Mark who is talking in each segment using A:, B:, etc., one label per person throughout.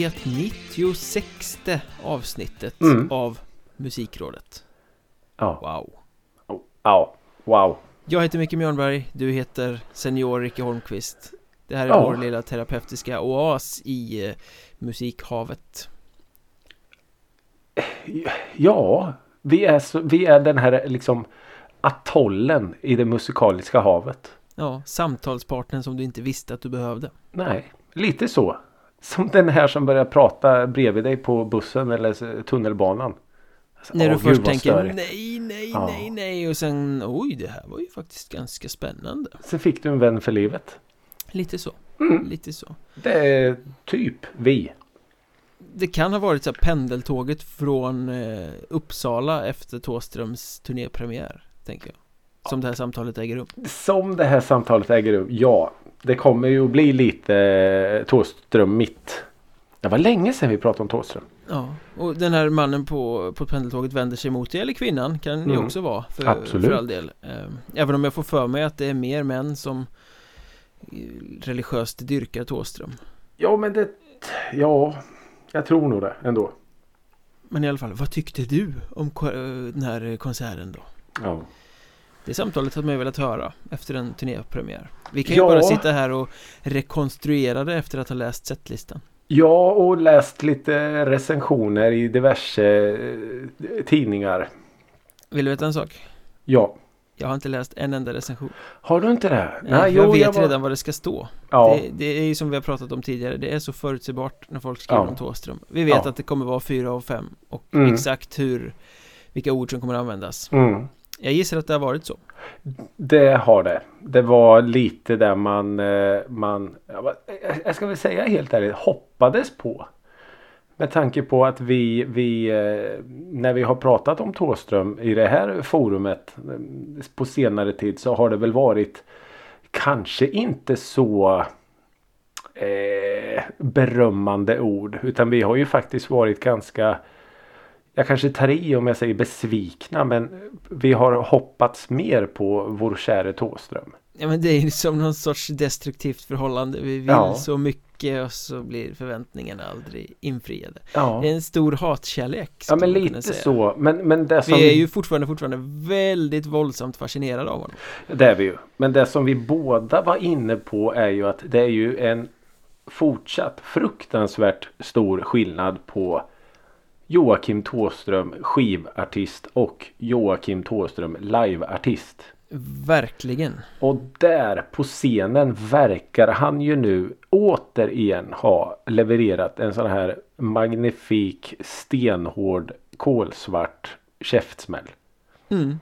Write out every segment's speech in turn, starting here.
A: det 96 avsnittet
B: Mm.
A: av Musikrådet.
B: Ja.
A: Wow.
B: Ja. Wow.
A: Jag heter Micke Mjörnberg, du heter Senior Ricke Holmqvist. Det här är
B: Ja.
A: vår lilla terapeutiska oas i eh, musikhavet.
B: Ja, vi är, så, vi är den här liksom atollen i det musikaliska havet.
A: Ja, samtalspartnern som du inte visste att du behövde.
B: Nej, lite så. Som den här som börjar prata bredvid dig på bussen eller tunnelbanan. Alltså,
A: När du
B: åh,
A: först tänker
B: störigt.
A: nej, nej,
B: Ja.
A: nej, nej och sen oj, det här var ju faktiskt ganska spännande.
B: Sen fick du en vän för livet.
A: Lite så,
B: Mm.
A: lite så.
B: Det är typ vi.
A: Det kan ha varit så här pendeltåget från eh, Uppsala efter Thåströms turnépremiär, tänker jag. Som det här samtalet äger rum.
B: Som det här samtalet äger rum, ja. Det kommer ju att bli lite eh, Thåström mitt. Det var länge sedan vi pratade om Thåström.
A: Ja, och den här mannen på, på pendeltåget vänder sig mot dig, eller kvinnan kan det
B: Mm.
A: också vara för,
B: Absolut.
A: för all del Eh, Även om jag får för mig att det är mer män som eh, religiöst dyrkar Thåström
B: Ja men det... Ja, jag tror nog det ändå.
A: Men i alla fall, vad tyckte du om den här konserten då?
B: Ja.
A: Det samtalet hade man ju velat höra efter en turnépremiär Vi kan ju
B: Ja.
A: bara sitta här och rekonstruera det efter att ha läst setlistan
B: Ja, och läst lite recensioner i diverse eh, tidningar.
A: Vill du veta en sak?
B: Ja.
A: Jag har inte läst en enda recension
B: Har du inte det?
A: Nej, jag vet redan vad det ska stå
B: Ja,
A: det, det är ju som vi har pratat om tidigare, det är så förutsägbart när folk skriver
B: Ja.
A: om Thåström Vi vet
B: Ja.
A: att det kommer vara fyra av fem och
B: Mm.
A: exakt hur Vilka ord som kommer att användas
B: mm.
A: Jag gissar att det har varit så
B: det har det. Det var lite där man, eh, man eh, jag ska väl säga helt ärligt, hoppades på. Med tanke på att vi, vi eh, när vi har pratat om Thåström i det här forumet på senare tid så har det väl varit kanske inte så eh, berömmande ord. Utan vi har ju faktiskt varit ganska jag kanske tar i om jag säger besvikna men vi har hoppats mer på vår käre Thåström.
A: Ja men det är ju som någon sorts destruktivt förhållande Vi vill
B: Ja.
A: så mycket och så blir förväntningarna aldrig infriade
B: Ja,
A: Det är en stor hatkärlek
B: ja men lite så. Men, men det som
A: Vi är ju fortfarande, fortfarande väldigt våldsamt fascinerade av honom
B: Det är vi ju. Men det som vi båda var inne på är ju att det är ju en fortsatt fruktansvärt stor skillnad på Joakim Thåström skivartist och Joakim Thåström liveartist.
A: Verkligen
B: Och där på scenen verkar han ju nu återigen ha levererat en sån här magnifik stenhård kolsvart käftsmäll.
A: mm.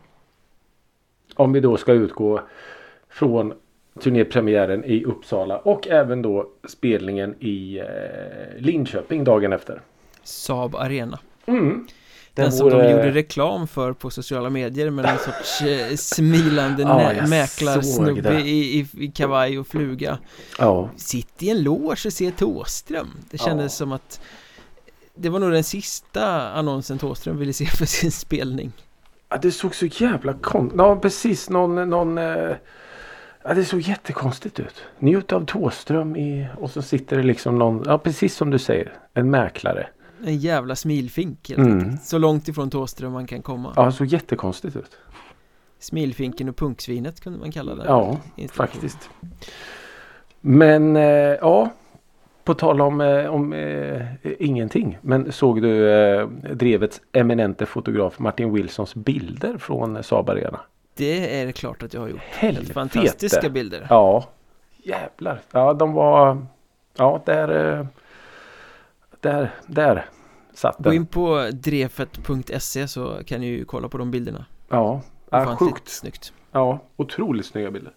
B: Om vi då ska utgå från turnépremiären i Uppsala och även då spelningen i eh, Linköping dagen efter.
A: Saab Arena
B: Mm.
A: Den,
B: Den
A: som de gjorde reklam för på sociala medier med en sorts eh, smilande
B: Ja,
A: mäklarsnubbe i, i, i kavaj och fluga
B: Ja.
A: Sitt i en loge och se Thåström Det kändes
B: Ja.
A: som att Det var nog den sista annonsen Thåström ville se för sin spelning
B: ja, det såg så jävla konstigt Ja, precis. Någon... någon eh... Ja, det såg jättekonstigt ut. Njut av Thåström i... Och så sitter det liksom någon... Ja, precis som du säger. En mäklare.
A: En jävla smilfink helt
B: Mm.
A: enkelt Så långt ifrån Thåström man kan komma
B: Ja, det såg jättekonstigt ut.
A: Smilfinken och punksvinet kunde man kalla det
B: Ja, faktiskt. Men eh, ja. På tal om, eh, om eh, ingenting. Men såg du eh, drevets eminente fotograf Martin Wilsons bilder från Saab Arena?
A: Det är det klart att jag har gjort
B: Helvete.
A: Fantastiska bilder
B: Ja. Jävlar. Ja, de var... Ja, där... Där, där satt
A: Gå in
B: den.
A: på drefet.se så kan ni ju kolla på de bilderna
B: Ja, ja
A: Ofantligt
B: sjukt.
A: snyggt
B: Ja, otroligt snygga bilder.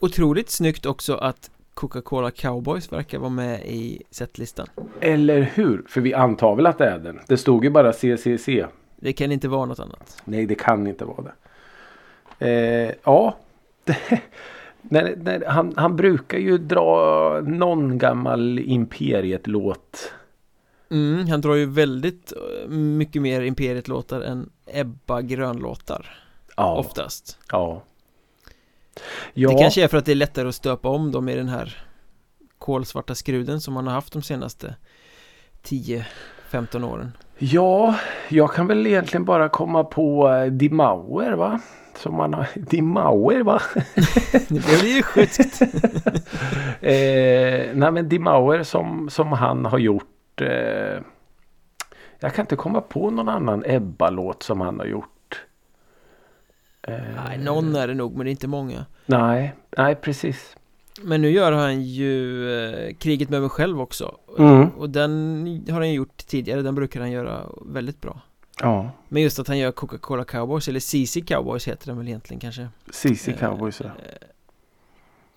A: Otroligt snyggt också att Coca-Cola Cowboys verkar vara med i setlistan
B: Eller hur? För vi antar väl att det är den. Det stod ju bara CCC.
A: Det kan inte vara något annat
B: Nej, det kan inte vara det. Eh, ja. när, när, han, han brukar ju dra någon gammal Imperiet-låt.
A: mm, Han drar ju väldigt eh, mycket mer Imperiet-låtar än Ebba Grön-låtar
B: Ja.
A: Oftast
B: Ja. Ja.
A: Det kanske är för att det är lättare att stöpa om dem i den här kolsvarta skruden som han har haft de senaste 10-15 åren.
B: Ja, jag kan väl egentligen bara komma på eh, Dimauer va? Som man har... Dimauer va?
A: Det blev ju skjutskt.
B: eh, nej men Dimauer som, som han har gjort. Eh, jag kan inte komma på någon annan Ebba-låt som han har gjort.
A: Eh, nej, någon är det nog men det är inte många.
B: Nej, nej precis.
A: Men nu gör han ju eh, Kriget med mig själv också
B: Mm.
A: Och den har han gjort tidigare, den brukar han göra väldigt bra
B: Ja,
A: Men just att han gör Coca-Cola Cowboys, eller CC Cowboys heter den väl egentligen kanske
B: CC
A: Eh,
B: Cowboys. ja.
A: eh,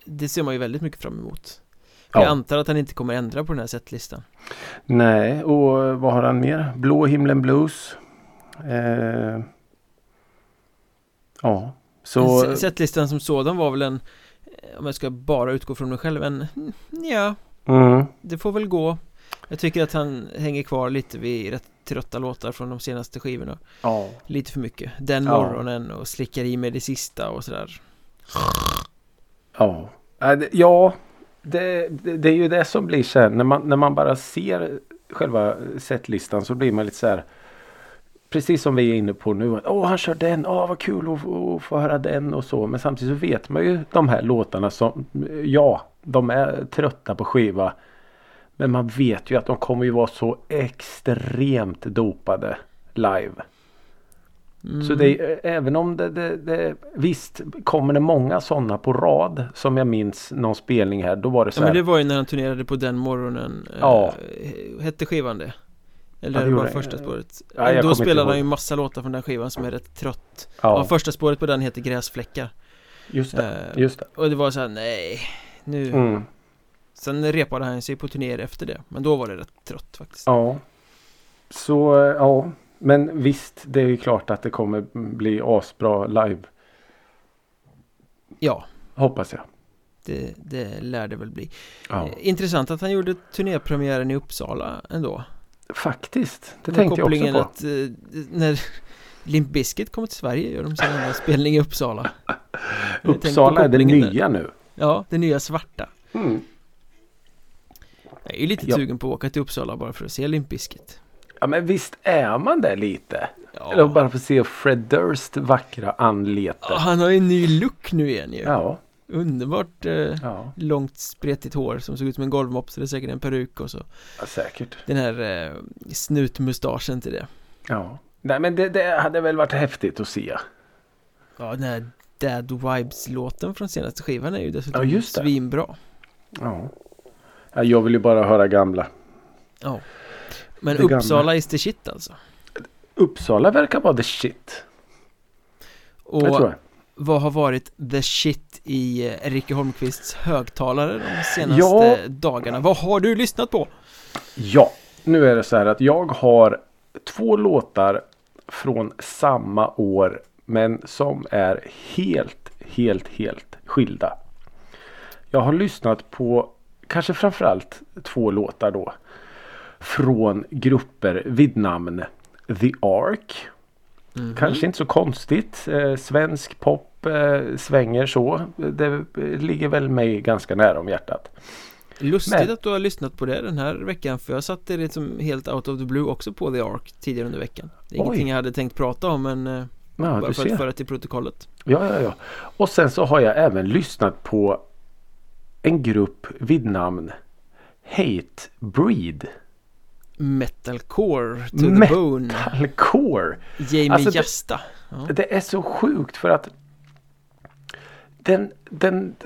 A: Det ser man ju väldigt mycket fram emot
B: Ja.
A: Jag antar att han inte kommer ändra på den här setlistan
B: Nej, och vad har han mer? Blå himlen blues. Eh, ja, så...
A: Setlistan som sådan var väl en eh, Om jag ska bara utgå från mig själv en mm, Ja,
B: Mm,
A: det får väl gå Jag tycker att han hänger kvar lite vid rätt trötta låtar från de senaste skivorna
B: ja.
A: Lite för mycket Den morgonen och slickar i med det sista och sådär
B: Ja, Äh, ja det, det, det är ju det som blir sen när man, när man bara ser själva setlistan så blir man lite så här Precis som vi är inne på nu. Åh han kör den. Åh vad kul att, att få höra den och så. Men samtidigt så vet man ju de här låtarna som Ja, de är trötta på skiva. Men man vet ju att de kommer ju vara så extremt dopade live.
A: mm.
B: Så det är, även om det, det, det Visst kommer det många sådana på rad Som jag minns någon spelning här Då var det så
A: Ja
B: här,
A: men det var ju när han turnerade på den morgonen eh,
B: Ja.
A: Hette skivan det?
B: Ja,
A: Eller
B: det
A: det
B: det.
A: första spåret?
B: Ja,
A: Då spelade han ju massa låtar från den skivan som är rätt trött ja.
B: ja,
A: Första spåret på den heter Gräsfläckar
B: just det,
A: Eh,
B: just det.
A: Och det var så här, nej Nu
B: Mm.
A: Sen repade han sig på turnéer efter det Men då var det rätt trött faktiskt.
B: Ja. Så eh, ja. Men visst det är ju klart att det kommer bli asbra live.
A: Ja,
B: Hoppas jag.
A: Det, det lär det väl bli.
B: Ja.
A: Eh, Intressant att han gjorde turnépremiären i Uppsala ändå.
B: Faktiskt. Det
A: Med
B: tänkte jag också på.
A: att eh, när Limp Bizkit kommer till Sverige gör de sin enda spelning i Uppsala.
B: Uppsala är det
A: kopplingen där.
B: nya nu.
A: Ja, det nya svarta.
B: Mm.
A: Jag är ju lite
B: Ja.
A: sugen på att åka till Uppsala bara för att se Limp Bizkit
B: Ja men visst är man det lite
A: ja.
B: Eller bara för att se Fred Durst vackra anlete
A: Ja, Han har ju en ny look nu igen ju
B: Ja,
A: Underbart eh,
B: ja,
A: långt spretigt hår som såg ut som en golvmopp så det är säkert en peruk och så
B: ja säkert
A: Den här eh, snutmustaschen till det
B: Ja. Nej men det, det hade väl varit häftigt att se.
A: Ja, den här Dad Vibes-låten från senaste skivan är ju dessutom
B: Ja, just det.
A: svinbra
B: Ja. Ja. Jag vill ju bara höra gamla.
A: Ja Men
B: Det gamla.
A: Uppsala is the shit alltså
B: Uppsala verkar vara the shit.
A: Och
B: Det tror jag.
A: vad har varit the shit i eh, Rikke Holmqvists högtalare de senaste
B: Ja.
A: dagarna? Vad har du lyssnat på?
B: Ja, nu är det så här att jag har två låtar från samma år. Men som är helt, helt, helt skilda. Jag har lyssnat på kanske framförallt två låtar då. Från grupper vid namn The Ark.
A: Mhm.
B: Kanske inte så konstigt. Eh, svensk pop eh, svänger så. Det eh, ligger väl mig ganska nära om hjärtat.
A: Lustigt
B: Men-
A: att du har lyssnat på det den här veckan för jag satte det liksom helt out of the blue också på The Ark tidigare under veckan Det är
B: Oj.
A: ingenting jag hade tänkt prata om men eh,
B: Ja,
A: bara för
B: ser.
A: att föra till protokollet
B: Ja, ja, ja. Och sen så har jag även lyssnat på en grupp vid namn Hate Breed.
A: Metalcore to
B: Metal-
A: the bone
B: Alcore.
A: Jamie
B: Alltså, det-
A: Jasta ja.
B: Det är så sjukt för att den, den,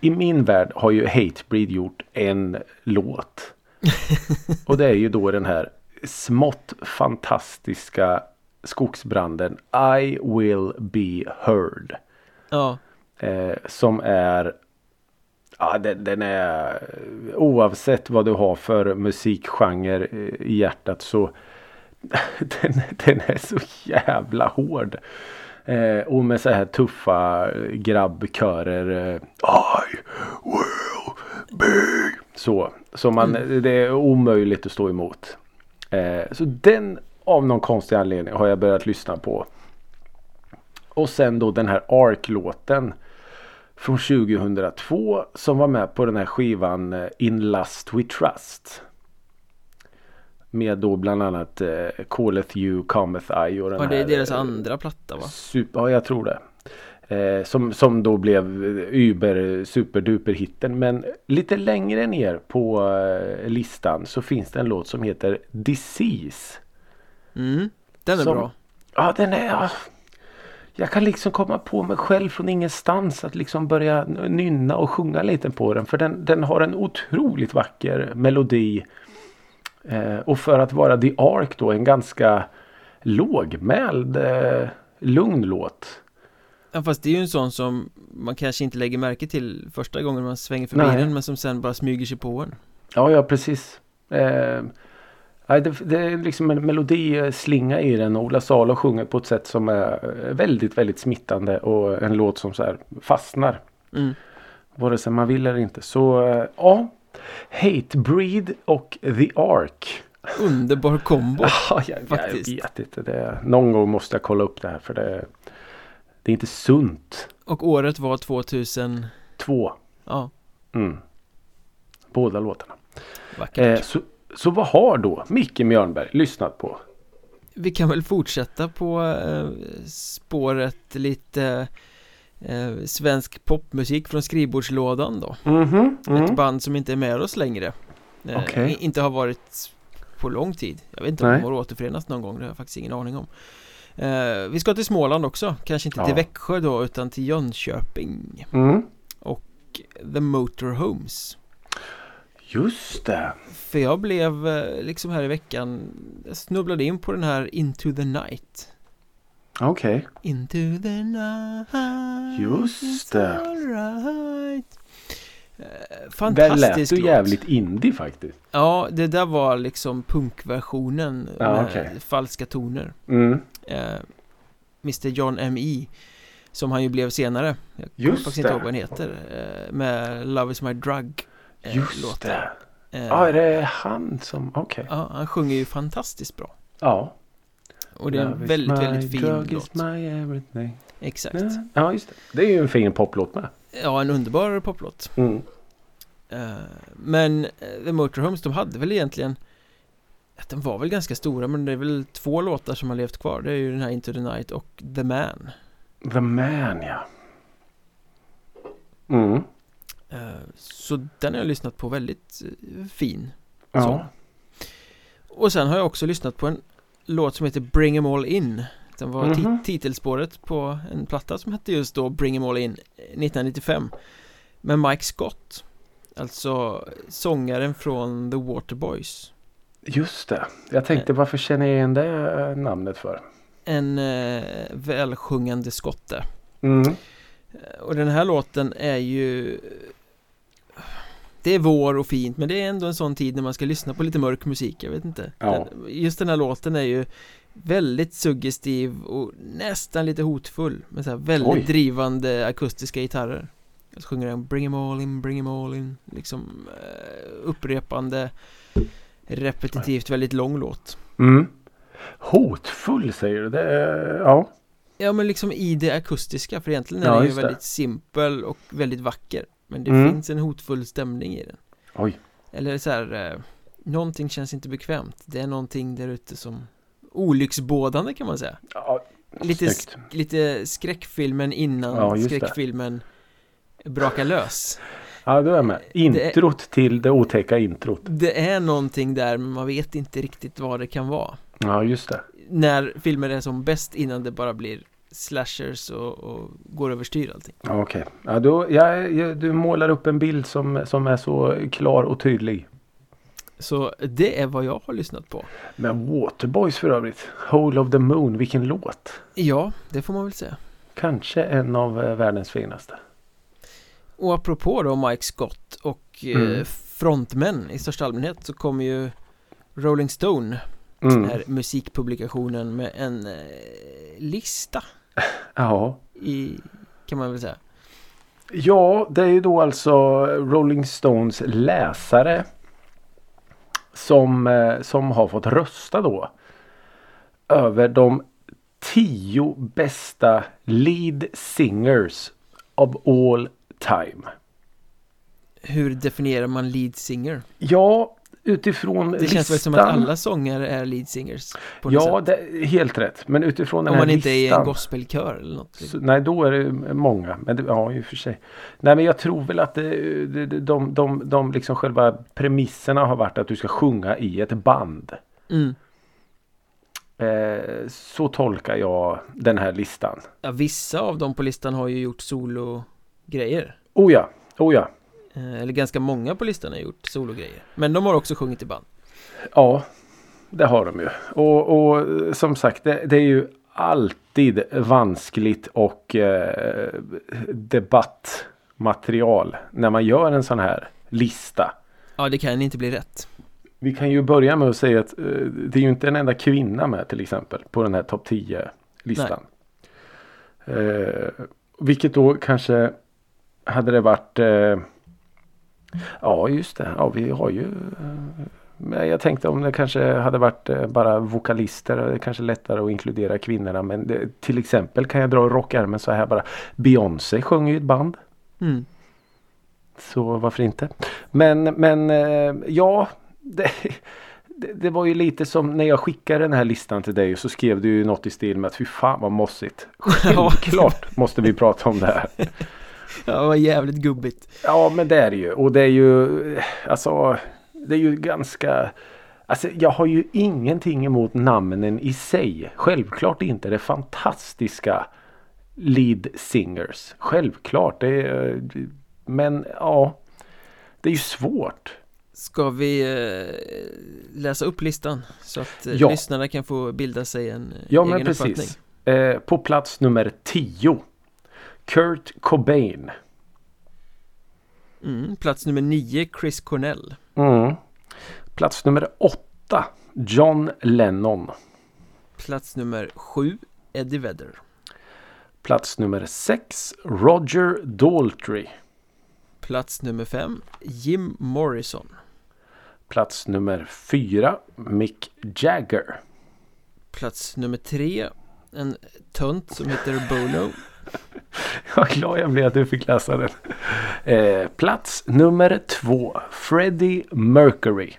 B: i min värld har ju Hatebreed gjort en låt. Och det är ju då den här smått fantastiska skogsbranden I will be heard.
A: ja,
B: Eh, som är Ja den, den är oavsett vad du har för musikgenre eh, i hjärtat så den, den är så jävla hård. Eh, och med så här tuffa grabbkörer. Eh, I will be. Så. Så man, det är omöjligt att stå emot. Eh, så den av någon konstig anledning har jag börjat lyssna på. Och sen då den här Ark-låten. Från 2002 som var med på den här skivan eh, In Lust We Trust. Med då bland annat eh, Calleth You, Cometh I och den
A: Var det
B: här,
A: deras
B: eh,
A: andra platta va?
B: Super, ja, jag tror det. Eh, som, som då blev Uber superduper hitten. Men lite längre ner på eh, listan så finns det en låt som heter Disease.
A: Mm, den är
B: Som-
A: bra.
B: Ja, den är... Ja, jag kan liksom komma på mig själv från ingenstans att liksom börja nynna och sjunga lite på den. För den, den har en otroligt vacker melodi. Eh, och för att vara The Ark då en ganska lågmäld, eh, lugn låt.
A: Ja, fast det är ju en sån som man kanske inte lägger märke till första gången man svänger förbi
B: Nej.
A: den men som sen bara smyger sig på en.
B: Ja, ja precis. Eh, det, det är liksom en melodislinga i den och Ola Salo sjunger på ett sätt som är väldigt, väldigt smittande och en låt som så här fastnar.
A: Mm.
B: Vare sig man vill eller inte. Så eh, ja. Hatebreed och The Ark.
A: Underbar kombo.
B: Ja, jag, jag
A: Faktiskt.
B: vet inte. Det, någon gång måste jag kolla upp det här för det, det är inte sunt.
A: Och året var 2000
B: Två.
A: Ja,
B: Mm. Båda låtarna.
A: vackert
B: Eh, så, så vad har då Micke Mjörnberg lyssnat på?
A: Vi kan väl fortsätta på eh, spåret lite eh, svensk popmusik från skrivbordslådan då
B: Mhm.
A: Ett
B: Mm.
A: band som inte är med oss längre eh, i- Inte har varit på lång tid Jag vet inte om
B: Nej.
A: de har återförenats någon gång, det har jag faktiskt ingen aning om Vi ska till Småland också, kanske inte till
B: Ja.
A: Växjö då utan till Jönköping
B: Mm.
A: The Motorhomes
B: Just det.
A: För jag blev eh, liksom här i veckan Jag snubblade in på den här Into the Night
B: Okej.
A: Into the night
B: Just det.
A: right. Eh,
B: Där lät
A: Fantastisk
B: du jävligt indie faktiskt.
A: Ja, det där var liksom punkversionen
B: Ja,
A: med
B: okej.
A: falska toner
B: Mm.
A: eh, Mr John M.E. Som han ju blev senare Jag kommer faktiskt inte ihåg vad han heter eh, Med Love is my drug
B: Just
A: låten.
B: det.
A: Eh,
B: Ja, är det han som... Okej.
A: Ja, han sjunger ju fantastiskt bra
B: Ja.
A: Och det är en väldigt, väldigt fin
B: drug
A: låt
B: is my everything.
A: Exakt
B: Ja. Ja, just det. Det är ju en fin poplåt med.
A: Ja, en underbar poplåt
B: Mm.
A: Eh, Men eh, The Motorhomes, de hade väl egentligen att Den var väl ganska stora men det är väl två låtar som har levt kvar Det är ju den här Into the Night och The Man
B: The Man, ja. Mm.
A: Eh, Så den har jag lyssnat på väldigt eh, fin
B: Ja.
A: Så. Och sen har jag också lyssnat på en låt som heter Bring 'em all in Den var ti-
B: Mhm.
A: titelspåret på en platta som hette just då Bring 'em all in eh, 1995 Med Mike Scott Alltså sångaren från The Waterboys
B: Just det. Jag tänkte varför känner jag igen det eh, namnet för?
A: En eh, välsjungande skotte
B: Mm.
A: Eh, Och den här låten är ju Det är vår och fint men det är ändå en sån tid när man ska lyssna på lite mörk musik, jag vet inte
B: Ja.
A: Just den här låten är ju Väldigt suggestiv och nästan lite hotfull Med så här väldigt
B: Oj.
A: drivande akustiska gitarrer så sjunger den Bring 'em all in, bring 'em all in Liksom eh, upprepande Repetitivt väldigt lång låt
B: Mm. Hotfull säger du? Det är, ja.
A: Ja men liksom i det akustiska för egentligen är
B: Ja,
A: den ju
B: det.
A: väldigt simpel och väldigt vacker Men det
B: Mm.
A: finns en hotfull stämning i den
B: Oj.
A: Eller så här, eh, någonting känns inte bekvämt Det är någonting där ute som Olycksbådande kan man säga
B: Ja,
A: Lite, sk- lite skräckfilmen innan
B: Ja, just det.
A: skräckfilmen brakar lös
B: Ja, då är jag med.
A: Det-
B: Introt till det otäcka introt.
A: Det är någonting där men man vet inte riktigt vad det kan vara
B: Ja, just det.
A: När filmer är som bäst innan det bara blir slashers och, och går överstyr allting
B: Okej. Ja, då, jag, jag, du målar upp en bild som, som är så klar och tydlig.
A: Så det är vad jag har lyssnat på
B: Men Waterboys för övrigt. Whole of the Moon, vilken låt.
A: Ja, det får man väl säga
B: Kanske en av eh, världens finaste.
A: Och apropå då Mike Scott och eh,
B: Mm.
A: frontmän i största allmänhet så kommer ju Rolling Stone, den
B: Mm.
A: här musikpublikationen med en eh, lista
B: Ja.
A: i, kan man väl säga
B: Ja, det är ju då alltså Rolling Stones läsare som, eh, som har fått rösta då över de tio bästa lead singers of all time.
A: Hur definierar man lead singer?
B: Ja, utifrån
A: Det
B: listan.
A: känns väl som att alla sångare är lead singers
B: Ja, det är helt rätt. Men utifrån den
A: Om man inte är
B: listan.
A: en gospelkör eller något.
B: Så, nej, då är det många. Men det, ja, i och för sig. Nej, men jag tror väl att det, det, de, de, de liksom själva premisserna har varit att du ska sjunga i ett band.
A: Mm.
B: Eh, så tolkar jag den här listan.
A: Ja, vissa av dem på listan har ju gjort solo-grejer.
B: Oh ja, oh ja.
A: Eh, Eller ganska många på listan har gjort solo-grejer. Men de har också sjungit i band.
B: Ja, det har de ju. Och, och som sagt, det, det är ju alltid vanskligt och eh, debattmaterial när man gör en sån här lista.
A: Ja, det kan inte bli rätt.
B: Vi kan ju börja med att säga att eh, det är ju inte en enda kvinna med till exempel på den här topp 10 listan. Eh, vilket då kanske hade det varit eh, Ja just det, ja vi har ju eh, jag tänkte om det kanske hade varit eh, bara vokalister. Det är kanske lättare att inkludera kvinnorna. Men det, till exempel kan jag dra rockärmen så här bara. Beyoncé sjöng ju ett band.
A: Mm.
B: Så varför inte? Men, men eh, ja. Det, det, det var ju lite som när jag skickade den här listan till dig. Så skrev du ju något i stil med att fy fan vad mossigt. Självklart måste vi prata om det här.
A: Ja, det var jävligt gubbigt.
B: Ja men det är det ju. Och det är ju alltså. Det är ju ganska. Alltså jag har ju ingenting emot namnen i sig. Självklart inte. Det fantastiska lead singers. Självklart. Det är, men ja. Det är ju svårt.
A: Ska vi eh, läsa upp listan? Så att eh,
B: Ja.
A: lyssnarna kan få bilda sig en
B: Ja
A: egen
B: men
A: uppfattning.
B: precis. Eh, på plats nummer 10. Kurt Cobain.
A: Mm. Plats nummer nio, Chris Cornell.
B: Mm. Plats nummer 8. John Lennon.
A: Plats nummer sju, Eddie Vedder.
B: Plats nummer 6. Roger Daltrey.
A: Plats nummer fem, Jim Morrison.
B: Plats nummer 4. Mick Jagger.
A: Plats nummer tre, en tönt som heter Bono.
B: Vad glad jag blev att du fick läsa den. Eh, plats nummer 2. Freddie Mercury.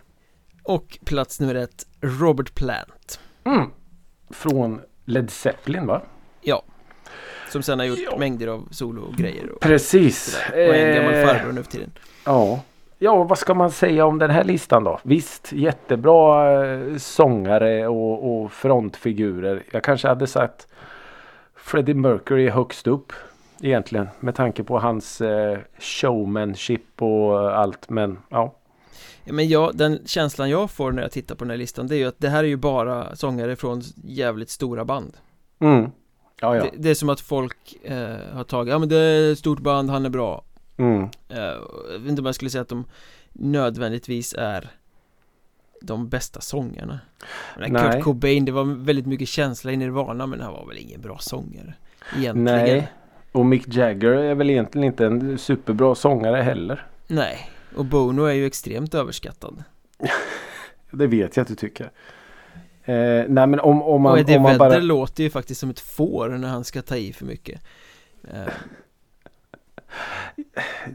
A: Och plats nummer ett, Robert Plant.
B: Mm. Från Led Zeppelin va?
A: Ja. Som sen har gjort
B: Ja.
A: mängder av solo-grejer och,
B: Precis.
A: och är en gammal
B: Eh,
A: farbror nu för tiden.
B: Ja. Ja, vad ska man säga om den här listan då? Visst, jättebra eh, sångare och, och frontfigurer. Jag kanske hade sagt Freddie Mercury högst upp egentligen med tanke på hans eh, showmanship och allt. Men ja,
A: Ja, men jag, den känslan jag får när jag tittar på den här listan det är ju att det här är ju bara sångare från jävligt stora band.
B: mm. ja, ja.
A: Det, det är som att folk eh, har tagit, ja men det är ett stort band, han är bra.
B: Mm.
A: Eh, jag vet inte om jag skulle säga att de nödvändigtvis är de bästa sångarna. Men
B: Nej.
A: Kurt Cobain, det var väldigt mycket känsla i Nirvana men han var väl ingen bra sångare. Egentligen.
B: Nej. Och Mick Jagger är väl egentligen inte en superbra sångare heller.
A: Nej. Och Bono är ju extremt överskattad.
B: Det vet jag att du tycker. Eh, nej men om, om man,
A: och Eddie
B: om man
A: Vedder
B: bara...
A: låter ju faktiskt som ett får när han ska ta i för mycket. Eh,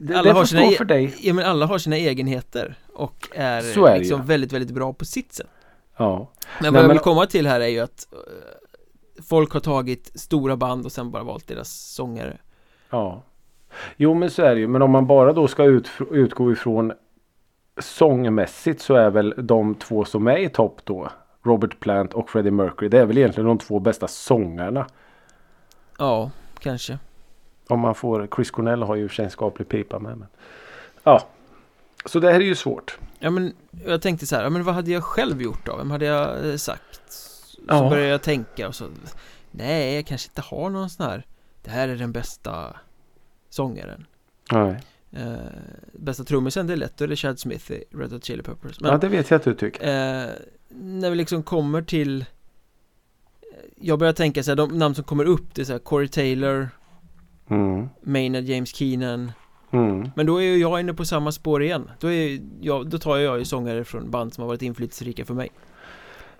B: Det,
A: alla
B: det
A: har sina e-
B: för dig.
A: Ja men alla har sina egenheter och är
B: är
A: liksom väldigt, väldigt bra på sitt sätt.
B: Ja.
A: Men
B: Nej,
A: vad jag
B: men-
A: vill komma till här är ju att eh, folk har tagit stora band och sen bara valt deras sångare.
B: Ja. Jo men så är det ju. Men om man bara då ska ut, utgå ifrån sångmässigt så är väl de två som är i topp då. Robert Plant och Freddie Mercury. Det är väl egentligen de två bästa sångarna.
A: Ja, kanske.
B: Om man får. Chris Cornell har ju skaplig pipa med. Men. Ja. Så det här är ju svårt.
A: Ja men jag tänkte så här, ja, men vad hade jag själv gjort då? Vem hade jag eh, sagt? Så
B: Ja.
A: började jag tänka och så Nej, jag kanske inte har någon sån här Det här är den bästa sångaren
B: Nej.
A: eh, Bästa trummisen, det är lätt, då är det Chad Smith i Red Hot Chili Peppers Men
B: Ja det vet jag att du tycker.
A: eh, när vi liksom kommer till Jag börjar tänka så här, de namn som kommer upp det är så här Corey Taylor
B: Mm.
A: Maynard James Keenan
B: Mm.
A: Men då är ju jag inne på samma spår igen Då, är jag, då tar jag ju sångare från band som har varit inflytelserika för mig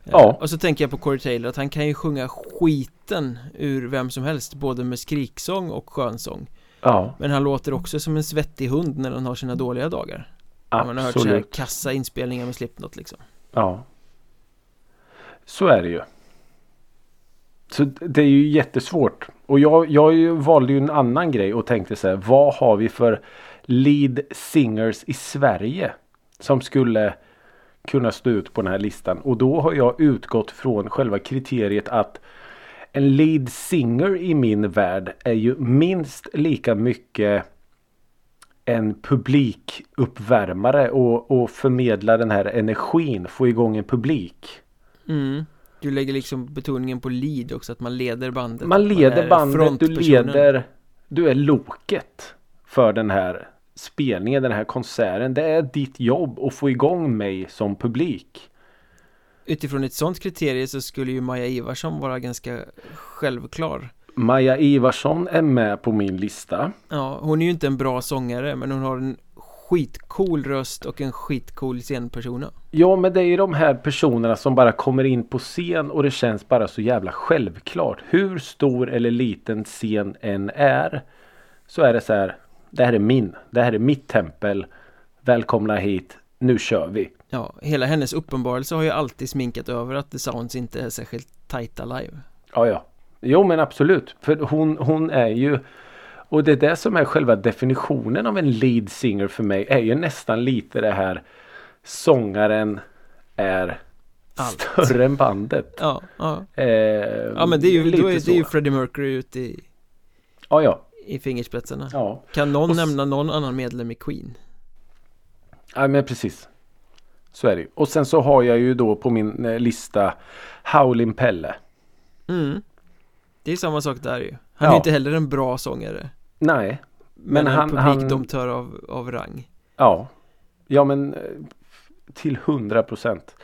A: Eh,
B: Ja.
A: Och så tänker jag på Corey Taylor att han kan ju sjunga skiten ur vem som helst Både med skriksång och skönsång
B: Ja,
A: Men han låter också som en svettig hund när han har sina dåliga dagar Man har hört så här
B: absolut.
A: kassa inspelningar med Slipknot liksom
B: Ja. Så är det ju. Så det är ju jättesvårt. Och jag, jag valde ju en annan grej och tänkte så här. Vad har vi för lead singers i Sverige? Som skulle kunna stå ut på den här listan. Och då har jag utgått från själva kriteriet att en lead singer i min värld är ju minst lika mycket en publikuppvärmare och, och förmedla den här energin, få igång en publik.
A: mm. Du lägger liksom betoningen på lead också, att man leder bandet
B: Man leder
A: är
B: bandet, du leder, du är loket för den här spelningen, den här konserten. Det är ditt jobb att få igång mig som publik.
A: Utifrån ett sånt kriterie så skulle ju Maja Ivarsson vara ganska självklar
B: Maja Ivarsson är med på min lista.
A: Ja, hon är ju inte en bra sångare men hon har en skitcool röst och en skitcool scenpersona
B: Ja men det är ju de här personerna som bara kommer in på scen och det känns bara så jävla självklart. Hur stor eller liten scen än är. Så är det så här. Det här är min. Det här är mitt tempel. Välkomna hit. Nu kör vi.
A: Ja, hela hennes uppenbarelse har ju alltid sminkat över att The Sounds inte är särskilt tajta live
B: Ja ja. Jo men absolut. För hon, hon är ju och det är det som är själva definitionen av en lead singer för mig. Är ju nästan lite det här sångaren är
A: Allt.
B: större än bandet.
A: Ja, ja
B: Eh,
A: Ja men det är ju,
B: lite
A: är, det är ju Freddie Mercury ute i,
B: Ja ja.
A: i fingerspetsarna
B: Ja.
A: Kan någon nämna någon annan medlem i Queen?
B: Ja men precis. Så är det ju. Och sen så har jag ju då på min eh, lista Howlin' Pelle.
A: Mm Det är samma sak där ju Han är ju inte heller en bra sångare
B: Nej.
A: Men,
B: Men
A: en
B: han- han-
A: publikdomtör av, av rang
B: Ja. Ja men eh, till hundra procent.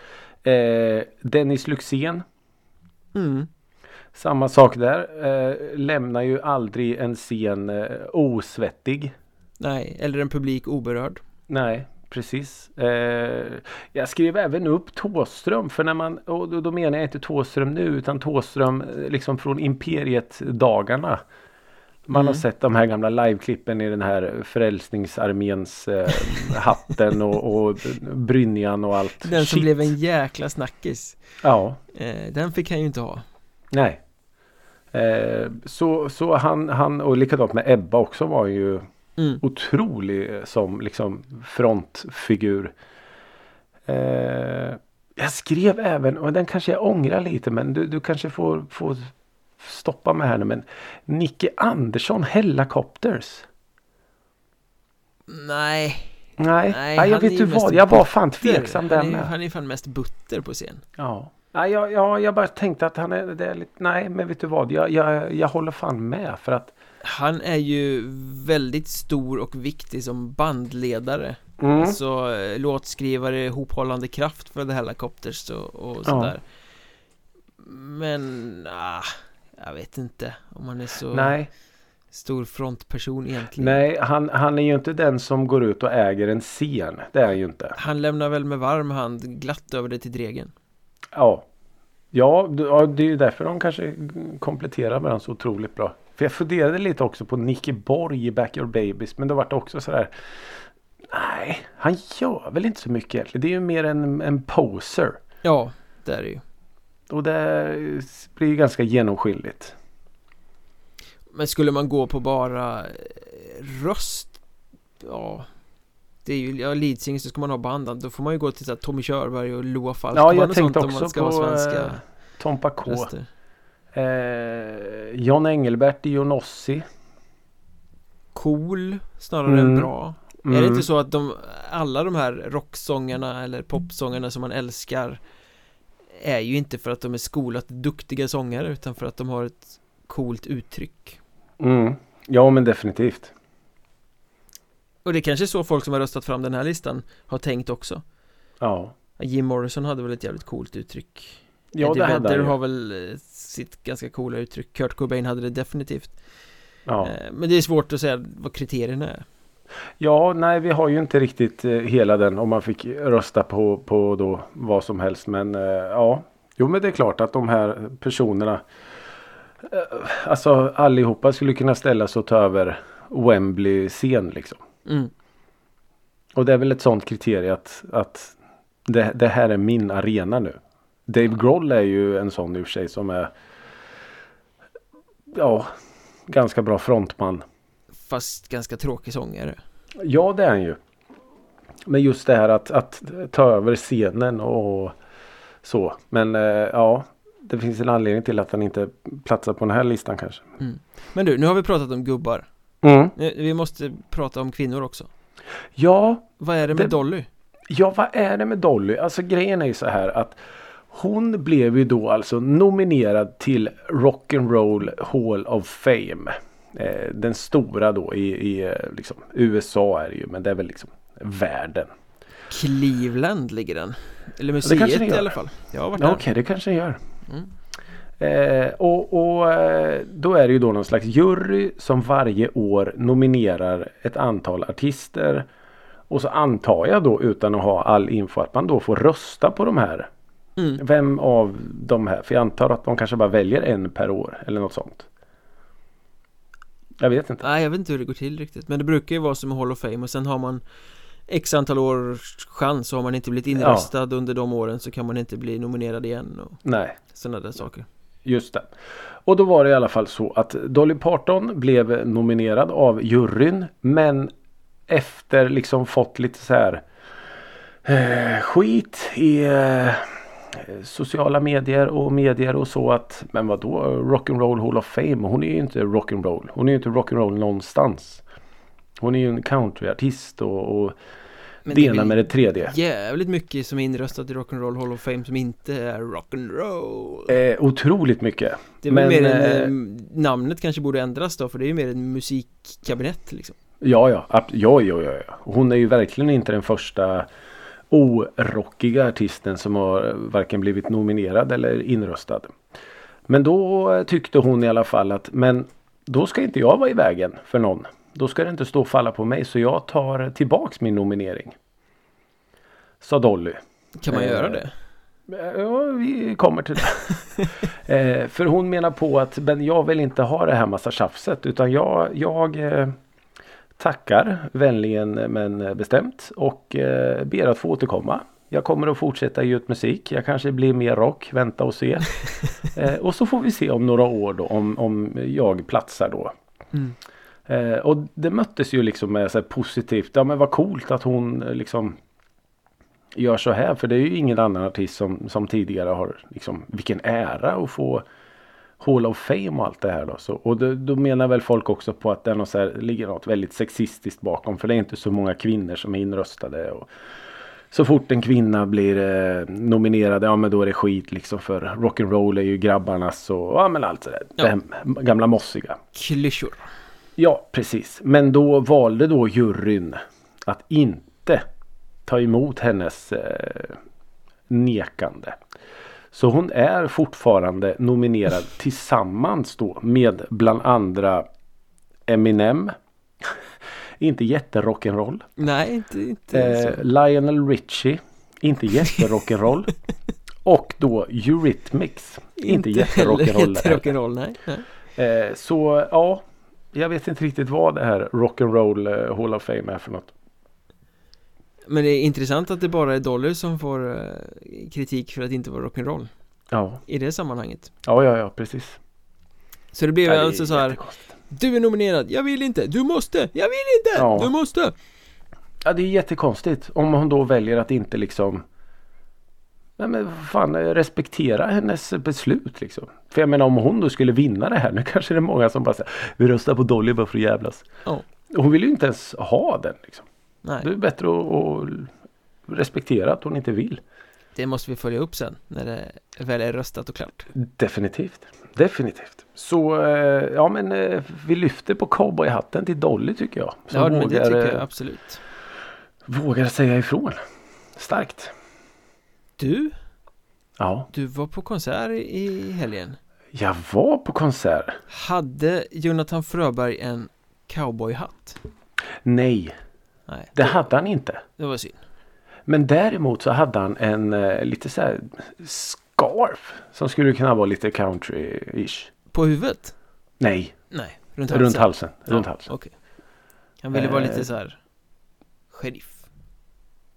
B: Eh, Dennis Luxén.
A: Mm
B: Samma sak där. Eh, lämnar ju aldrig en scen eh, osvettig.
A: Nej, eller en publik oberörd
B: Nej, precis. Eh, jag skrev även upp Tåström för när man, och då, då menar jag inte Tåström nu utan Tåström eh, liksom från Imperiet-dagarna. Man
A: Mm.
B: har sett de här gamla liveklippen i den här Frälsningsarméns eh, hatten och, och brynjan och allt.
A: Den som
B: Shit.
A: blev en jäkla snackis
B: Ja,
A: eh, Den fick han ju inte ha
B: nej. Eh, så, så han, han och likadant med Ebba också var ju
A: mm.
B: otrolig som liksom frontfigur. Eh, jag skrev även, och den kanske jag ångrar lite men du, du kanske får, får stoppa mig här nu men Nicke Andersson Hellacopters.
A: Nej,
B: Nej,
A: Nej,
B: Nej jag vet du
A: ju
B: vad, jag var fan tveksam där
A: han är,
B: med.
A: han är fan mest butter på scen.
B: Ja. Nej, jag, jag, jag bara tänkte att han är, det är lite, nej men vet du vad, jag, jag, jag håller fan med för att
A: Han är ju väldigt stor och viktig som bandledare.
B: Mm,
A: Alltså eh, låtskrivare, hophållande kraft för The Helicopters och, och
B: Ja.
A: sådär. Men, ah, jag vet inte om han är så
B: nej,
A: stor frontperson egentligen
B: nej han, han är ju inte den som går ut och äger en scen. Det är han ju inte.
A: Han lämnar väl med varm hand glatt över det till Dregen
B: Ja. Ja, det är ju därför de kanske kompletterar varandra så otroligt bra. För jag funderade lite också på Nicky Borg i Back Your Babies. Men det också sådär. Nej, han gör väl inte så mycket egentligen. Det är ju mer en, en poser.
A: Ja, det är det ju
B: Och det blir ju ganska genomskinligt.
A: Men skulle man gå på bara eh, röst Ja Det är ju, ja leadsinger så ska man ha bandan Då får man ju gå till så här, Tommy Körberg och Loa Falkman
B: Ja, jag
A: och
B: tänkte
A: sånt
B: också på
A: svenska
B: eh, Tompa K.
A: röster
B: Eh, John Engelbert i Jonossi.
A: Cool snarare
B: Mm.
A: än bra Är det
B: Mm.
A: inte så att de, alla de här rocksångarna eller popsångarna som man älskar Är ju inte för att de är skolat duktiga sångare utan för att de har ett coolt uttryck
B: Mm. Ja, men definitivt.
A: Och det är kanske är så folk som har röstat fram den här listan har tänkt också
B: Ja.
A: Jim Morrison hade väl ett jävligt coolt uttryck
B: Ja,
A: Eddie
B: det hade
A: Vedder har väl eh, sitt ganska coola uttryck Kurt Cobain hade det definitivt
B: Ja.
A: Eh, Men det är svårt att säga vad kriterierna är
B: Ja, nej vi har ju inte riktigt eh, hela den om man fick rösta på, på då vad som helst. Men eh, ja, jo men det är klart att de här personerna eh, Alltså allihopa skulle kunna ställa sig och ta över Wembley-scen liksom.
A: Mm.
B: Och det är väl ett sånt kriterie att, att det, det här är min arena nu. Dave Grohl är ju en sån i och för sig som är ja, ganska bra frontman.
A: Fast ganska tråkig sångare.
B: Ja, det är han ju. Men just det här att, att ta över scenen och så. Men eh, ja, det finns en anledning till att han inte platsar på den här listan kanske.
A: Men du, nu har vi pratat om gubbar.
B: Mm.
A: Nu- Vi måste prata om kvinnor också.
B: Ja,
A: Vad är det med
B: Det-
A: Dolly?
B: Ja, vad är det med Dolly? Alltså grejen är ju så här att hon blev ju då alltså nominerad till Rock'n'Roll Hall of Fame. Eh, den stora då i, i eh, liksom, USA är det ju men det är väl liksom världen.
A: Cleveland ligger den. Eller museet i alla fall. Jag har varit
B: Ja,
A: där.
B: Okej, det kanske den gör.
A: Mm.
B: Eh, och och eh, då är det ju då någon slags jury som varje år nominerar ett antal artister. Och så antar jag då utan att ha all info att man då får rösta på de här.
A: Mm.
B: Vem av de här? För jag antar att de kanske bara väljer en per år eller något sånt. Jag vet inte.
A: Nej, jag vet inte hur det går till riktigt. Men det brukar ju vara som i Hall of Fame och sen har man X antal års chans har man inte blivit inröstad under de åren så kan man inte bli nominerad igen och
B: Nej,
A: sådana där saker.
B: just det. Och då var det i alla fall så att Dolly Parton blev nominerad av juryn. Men efter liksom fått lite så här eh, skit i eh, sociala medier och medier och så att men vadå Rock'n'Roll Hall of Fame hon är ju inte rock'n'roll. Hon är ju inte rock'n'roll någonstans. Hon är ju en countryartist och, och
A: Men
B: det ena med det tredje.
A: Jävligt mycket som är inröstat i Rock'n'Roll Hall of Fame som inte är rock'n'roll
B: Eh, otroligt mycket.
A: Det är
B: men,
A: mer en,
B: eh,
A: eh, namnet kanske borde ändras då för det är ju mer en musikkabinett liksom
B: Ja, ja, ja, ja, ja, ja. Hon är ju verkligen inte den första orockiga artisten som har varken blivit nominerad eller inröstad. Men då eh, tyckte hon i alla fall att men då ska inte jag vara i vägen för någon. Då ska det inte stå och falla på mig så jag tar tillbaks min nominering. Sa Dolly.
A: Kan man
B: Eh,
A: göra det?
B: Ja, vi kommer till det. eh, för hon menar på att men jag vill inte ha det här massa tjafset utan jag, jag eh, tackar vänligen men bestämt och eh, ber att få återkomma. Jag kommer att fortsätta ge ut musik. Jag kanske blir mer rock. Vänta och se. eh, och så får vi se om några år då om, om jag platsar då.
A: Mm.
B: Eh, och det möttes ju liksom med så här positivt. Ja men vad coolt att hon eh, liksom gör så här. För det är ju ingen annan artist som, som tidigare har liksom vilken ära att få Hall of Fame och allt det här då. Så, och då, då menar väl folk också på att det något så här, ligger något väldigt sexistiskt bakom. För det är inte så många kvinnor som är inröstade. Och så fort en kvinna blir eh, nominerad, ja men då är det skit liksom. För rock'n'roll är ju grabbarnas och ja men allt det där.
A: Ja.
B: Det gamla mossiga.
A: Klyschor
B: Ja, precis. Men då valde då juryn att inte ta emot hennes eh, nekande. Så hon är fortfarande nominerad tillsammans då med bland andra Eminem. inte jätterock'n'roll.
A: Nej, inte, inte
B: Eh, Lionel Richie. Inte jätterock'n'roll. Och då Eurythmics. Inte,
A: heller
B: jätterock'n'roll.
A: jätterock'n'roll, nej, nej.
B: Eh, så ja, jag vet inte riktigt vad det här Rock'n'Roll eh, Hall of Fame är för något.
A: Men det är intressant att det bara är Dolly som får eh, kritik för att inte vara rock'n'roll
B: Ja,
A: I det sammanhanget
B: ja, ja, ja precis.
A: Så det blev
B: Ja, det
A: alltså så här. Du är nominerad, jag vill inte, du måste, jag vill inte,
B: Ja.
A: du måste
B: Ja, det är jättekonstigt om hon då väljer att inte liksom Nej men fan respektera hennes beslut liksom. För jag menar om hon då skulle vinna det här. Nu kanske det är många som bara säger Vi röstar på Dolly bara för att jävlas.
A: Ja.
B: Hon vill ju inte ens ha den liksom.
A: Nej,
B: Det är bättre att, respektera att hon inte vill.
A: det måste vi följa upp sen när det väl är röstat och klart
B: Definitivt. Definitivt. Så eh, ja men eh, vi lyfter på cowboyhatten till Dolly tycker jag. Som
A: Ja, men det tycker jag
B: eh,
A: absolut
B: vågar säga ifrån. Starkt.
A: Du,
B: Ja.
A: du var på konsert i helgen
B: Jag var på konsert.
A: Hade Jonathan Fröberg en cowboyhatt?
B: Nej,
A: Nej,
B: det hade han inte.
A: det var synd
B: Men däremot så hade han en eh, lite så här scarf. Som skulle kunna vara lite country-ish.
A: På huvudet?
B: Nej,
A: Nej, runt halsen
B: runt halsen.
A: Ja,
B: Runt halsen.
A: Okej, Han ville vara
B: Eh.
A: lite så här sheriff.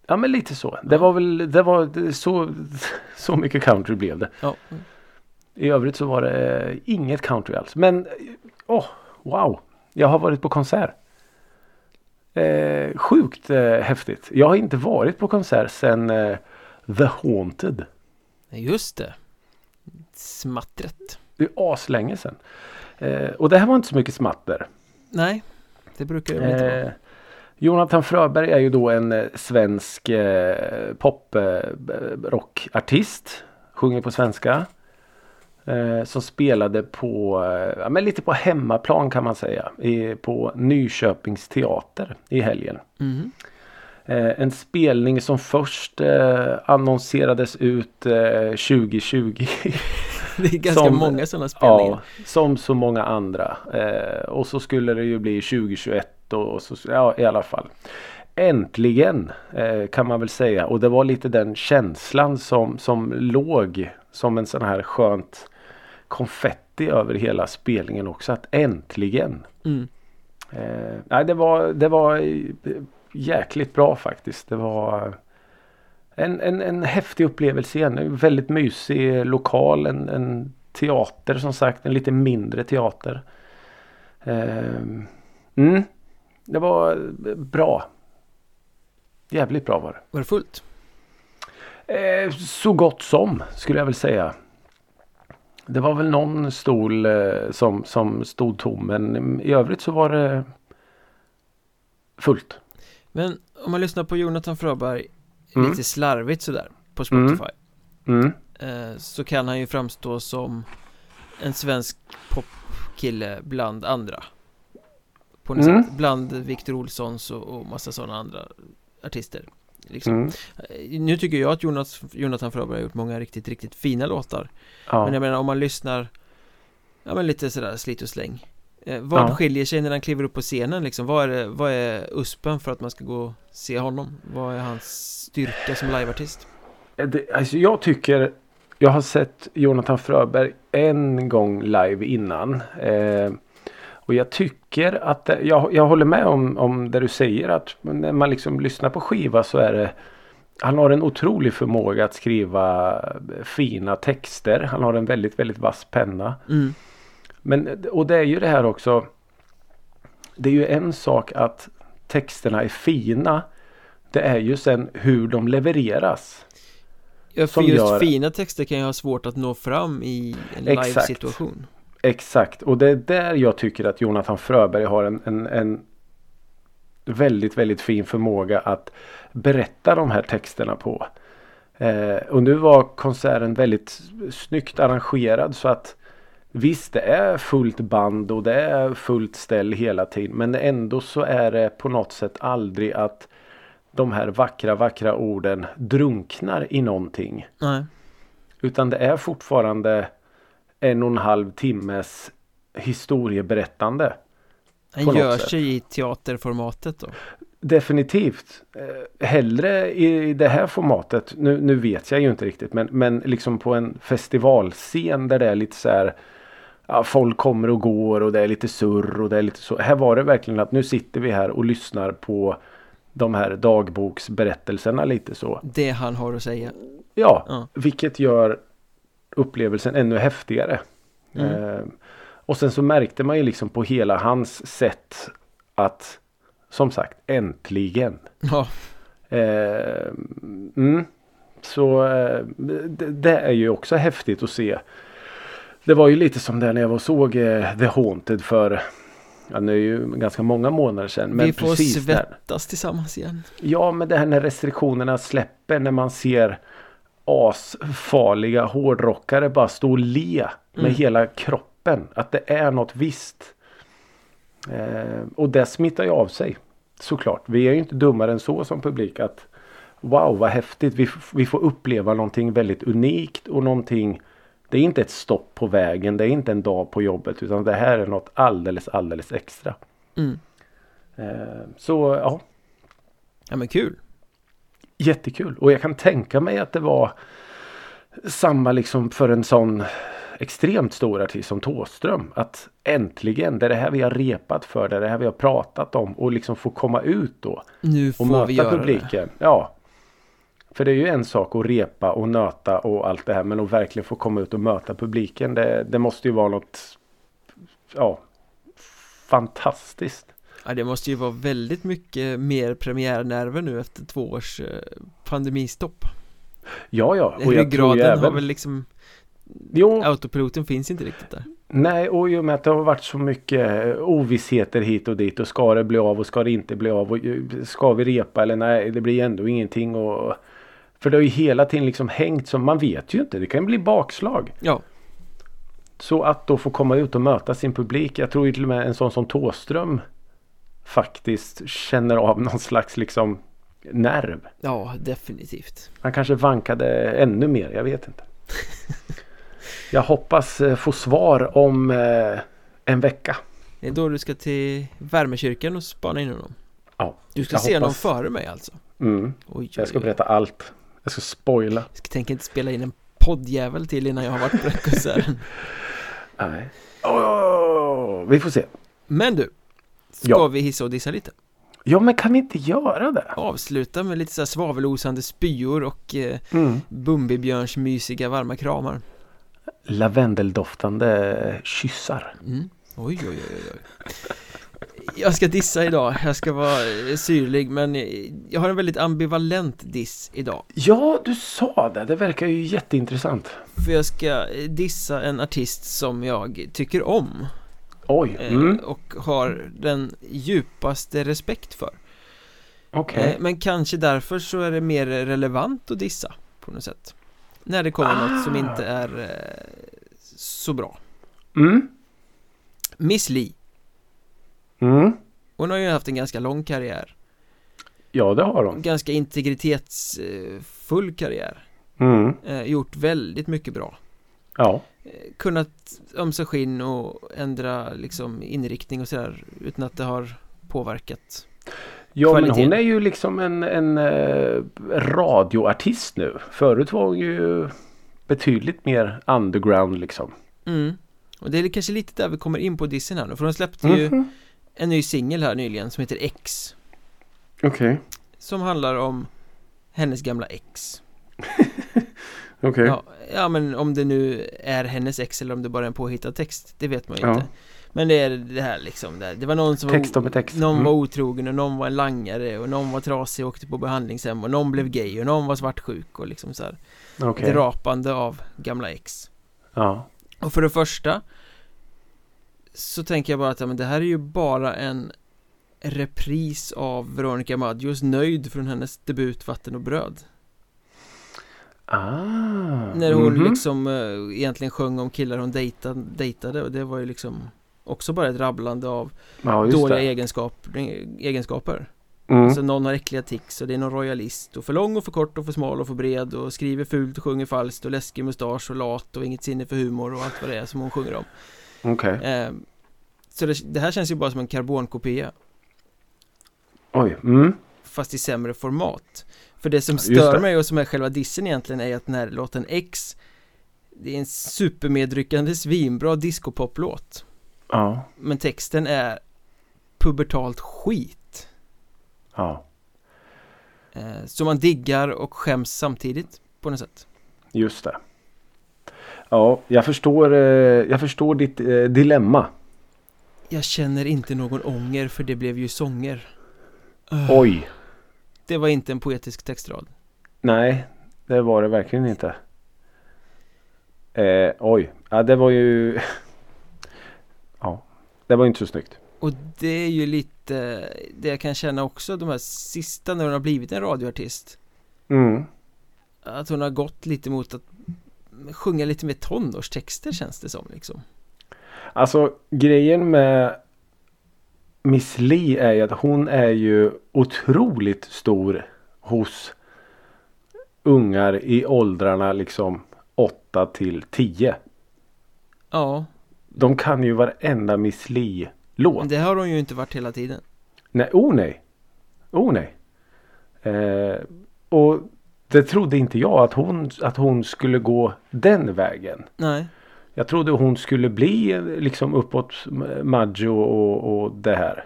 B: Ja men lite så. Det var väl det var så, så mycket country blev det.
A: Ja.
B: I övrigt så var det eh, inget country alls. Men eh, åh, wow. Jag har varit på konsert. Eh, sjukt eh, häftigt. Jag har inte varit på konsert sedan eh, The Haunted.
A: Just det. Smattret.
B: Det är aslänge sedan. Eh, och det här var inte så mycket smatter.
A: Nej, det brukar det inte vara.
B: Eh, Jonathan Fröberg är ju då en eh, svensk eh, poprockartist. Sjunger på svenska. Eh, som spelade på, eh, ja, men lite på hemmaplan kan man säga. I, på Nyköpings teater i helgen.
A: Mhm.
B: Eh, en spelning som först eh, annonserades ut eh, 2020.
A: Det är ganska
B: Som-
A: många sådana spelningar.
B: Ja, som så många andra. Eh, och så skulle det ju bli 2021 och, och så, ja i alla fall. Äntligen eh, kan man väl säga och det var lite den känslan som, som låg som en sån här skönt konfetti över hela spelningen också. Att äntligen.
A: Mm.
B: Eh, nej det var, det var eh, jäkligt bra faktiskt. Det var en, en, en häftig upplevelse igen. En väldigt mysig lokal. En, en teater som sagt. En lite mindre teater. Ehm, mm, det var bra. Jävligt bra var det.
A: Var det fullt?
B: Eh, så gott som skulle jag väl säga. Det var väl någon stol eh, som, som stod tom men i övrigt så var det fullt.
A: Men om man lyssnar på Jonathan Fröberg
B: Mm.
A: lite slarvigt sådär på Spotify
B: Mm.
A: eh, så kan han ju framstå som en svensk popkille bland andra. På något
B: Mm.
A: sätt, bland Victor Olssons och, och massa sådana andra artister. Liksom.
B: Mm.
A: Eh, Nu tycker jag att Jonas, Jonathan Fröberg har gjort många riktigt, riktigt fina låtar.
B: Ja.
A: Men jag menar om man lyssnar Ja men lite sådär slit och släng eh, Vad
B: Ja.
A: skiljer sig när han kliver upp på scenen liksom? Vad är, det, vad är USPen för att man ska gå och se honom? Vad är hans styrka som liveartist?
B: Det, alltså jag tycker Jag har sett Jonathan Fröberg en gång live innan. Eh, och jag tycker att det, jag, jag håller med om, om det du säger att när man liksom lyssnar på skiva så är det Han har en otrolig förmåga att skriva fina texter. Han har en väldigt väldigt vass penna.
A: Mm.
B: Men och det är ju det här också. Det är ju en sak att texterna är fina. Det är ju sen hur de levereras.
A: Ja, för just
B: gör-
A: fina texter kan ju ha svårt att nå fram i en live-situation
B: Exakt och det är där jag tycker att Jonathan Fröberg har en, en, en väldigt väldigt fin förmåga att berätta de här texterna på. Eh, och nu var konserten väldigt snyggt arrangerad så att Visst det är fullt band och det är fullt ställ hela tiden men ändå så är det på något sätt aldrig att de här vackra vackra orden drunknar i någonting.
A: Nej,
B: Utan det är fortfarande en och en halv timmes historieberättande. något
A: gör
B: sätt.
A: sig i teaterformatet då
B: Definitivt. Eh, hellre i det här formatet. Nu, nu vet jag ju inte riktigt. Men, men liksom på en festivalscen där det är lite så här. Ja, folk kommer och går och det är lite surr och det är lite så. Här var det verkligen att nu sitter vi här och lyssnar på de här dagboksberättelserna lite så.
A: Det han har att säga
B: Ja,
A: Ja.
B: vilket gör upplevelsen ännu häftigare.
A: Mm.
B: Eh, och sen så märkte man ju liksom på hela hans sätt att som sagt äntligen.
A: Ja,
B: Eh, mm, så eh, det, det är ju också häftigt att se. Det var ju lite som det när jag var såg eh, The Haunted för Ja, det är ju ganska många månader sedan. Men
A: vi får
B: precis där.
A: svettas tillsammans igen
B: Ja, men det här när restriktionerna släpper när man ser asfarliga hårdrockare bara stå och le med
A: Mm.
B: hela kroppen. Att det är något visst. Eh, och det smittar ju av sig. Såklart. Vi är ju inte dummare än så som publik att Wow vad häftigt. Vi, vi får uppleva någonting väldigt unikt och någonting Det är inte ett stopp på vägen. Det är inte en dag på jobbet. Utan det här är något alldeles alldeles extra.
A: mm.
B: Eh, så ja.
A: Ja men kul
B: Jättekul och jag kan tänka mig att det var samma liksom för en sån extremt stor artist som Tåström. Att äntligen, det är det här vi har repat för, det är det här vi har pratat om och liksom få komma ut då.
A: Nu
B: Och
A: får
B: möta
A: vi göra
B: publiken. Ja. För det är ju en sak att repa och nöta och allt det här. Men att verkligen få komma ut och möta publiken. Det, det måste ju vara något ja, fantastiskt.
A: Ja, det måste ju vara väldigt mycket mer premiärnerver nu efter två års eh, pandemistopp.
B: Ja, ja. Och
A: Ryggraden har
B: även...
A: väl liksom,
B: Jo,
A: autopiloten finns inte riktigt där.
B: nej och i och med att det har varit så mycket ovissheter hit och dit. Och ska det bli av och ska det inte bli av. Och eh, ska vi repa eller nej, det blir ändå ingenting. Och... För det har ju hela tiden liksom hängt som man vet ju inte. Det kan bli bakslag.
A: Ja,
B: Så att då få komma ut och möta sin publik. Jag tror ju till och med en sån som Tåström faktiskt känner av någon slags liksom nerv.
A: ja definitivt.
B: Han kanske vankade ännu mer. Jag vet inte. Jag hoppas eh, få svar om eh, en vecka.
A: Det är då du ska till värmekyrkan och spana in honom.
B: Ja,
A: Du ska se honom
B: hoppas.
A: före mig alltså.
B: Mm.
A: Oj,
B: Jag ska
A: oj, oj.
B: berätta allt. Jag ska spoila.
A: Jag ska tänka inte spela in en poddjävel till innan jag har varit på den konserten.
B: Nej. Åh, vi får se.
A: Men du, ska
B: Ja.
A: vi hissa och dissa lite?
B: Ja men kan vi inte göra det?
A: Avsluta med lite så här svavelosande spyor och eh,
B: Mm.
A: Bumbibjörns mysiga varma kramar.
B: Lavendeldoftande kyssar.
A: Mm. Oj, oj, oj, oj. Jag ska dissa idag, jag ska vara eh, syrlig men eh, jag har en väldigt ambivalent diss idag.
B: Ja, du sa det. Det verkar ju jätteintressant.
A: För jag ska eh, dissa en artist som jag tycker om
B: Oj.
A: eh,
B: Mm.
A: och har den djupaste respekt för.
B: Okej.
A: Eh, Men kanske därför så är det mer relevant att dissa på något sätt. När det kommer något som
B: Ah.
A: inte är eh, så bra.
B: Mm.
A: Miss Li,
B: Mm.
A: hon har ju haft en ganska lång karriär.
B: Ja, det har hon.
A: ganska integritetsfull karriär.
B: Mm.
A: Gjort väldigt mycket bra.
B: Ja.
A: Eh, Kunnat ömsa skinn och ändra liksom inriktning och sådär utan att det har påverkat.
B: Ja, men
A: Kvaliteten.
B: hon är ju liksom en, en eh, radioartist nu. Förut var hon ju betydligt mer underground liksom.
A: Mm. Och det är kanske lite där vi kommer in på dissen här nu för hon släppte ju
B: Mhm.
A: en ny singel här nyligen som heter X
B: Okej.
A: Som handlar om hennes gamla ex
B: Okej.
A: ja, ja men om det nu är hennes ex eller om det bara är en påhittad text Det vet man ju
B: Ja.
A: inte Men det är det här liksom där. Det var någon som
B: Text
A: var,
B: ex.
A: Någon
B: Mm.
A: var otrogen och någon var en langare och någon var trasig och åkte på behandlingshem och någon blev gay och någon var svartsjuk och liksom så här
B: Okej.
A: Drapande av gamla ex
B: Ja.
A: Och för det första Så tänker jag bara att ja, men det här är ju bara en repris av Veronica Maggios Nöjd från hennes debut Vatten och bröd
B: Ah.
A: När hon
B: Mhm.
A: liksom eh, egentligen sjöng om killar hon dejtade, dejtade och det var ju liksom också bara ett rabblande av
B: Ja,
A: dåliga egenskap, egenskaper
B: Mm.
A: Alltså någon har äckliga tics och det är någon royalist och för lång och för kort och för smal och för bred och skriver fult och sjunger falskt och läskig mustasch och lat och inget sinne för humor och allt vad det är som hon sjunger om
B: Okej.
A: eh, Så det, det här känns ju bara som en karbonkopia
B: Oj. Mm.
A: Fast i sämre format För det som stör
B: det.
A: mig och som är själva dissen egentligen är att den här låten X Det är en supermedryckande svinbra discopoplåt
B: Ja.
A: Men texten är pubertalt skit
B: Ja.
A: eh, Så man diggar och skäms samtidigt på något sätt
B: Just det. Ja, jag förstår, eh, jag förstår ditt eh, dilemma.
A: Jag känner inte någon ånger för det blev ju sånger
B: Oj.
A: Det var inte en poetisk textrad
B: Nej, det var det verkligen inte. Eh, oj. Ja, det var ju... ja, det var inte så snyggt.
A: Och det är ju lite det jag kan känna också de här sista när hon har blivit en radioartist
B: Mm.
A: Att hon har gått lite mot att sjunga lite mer tonårstexter känns det som liksom
B: Alltså grejen med Miss Li är ju att hon är ju otroligt stor hos ungar i åldrarna liksom 8 till 10.
A: Ja,
B: De kan ju varenda Miss Li-låt.
A: men det har hon ju inte varit hela tiden
B: Nej, oh nej. Oh nej. Eh, och det trodde inte jag att hon, att hon skulle gå den vägen.
A: Nej,
B: jag trodde hon skulle bli eh, liksom uppåt Maggio och, och det här.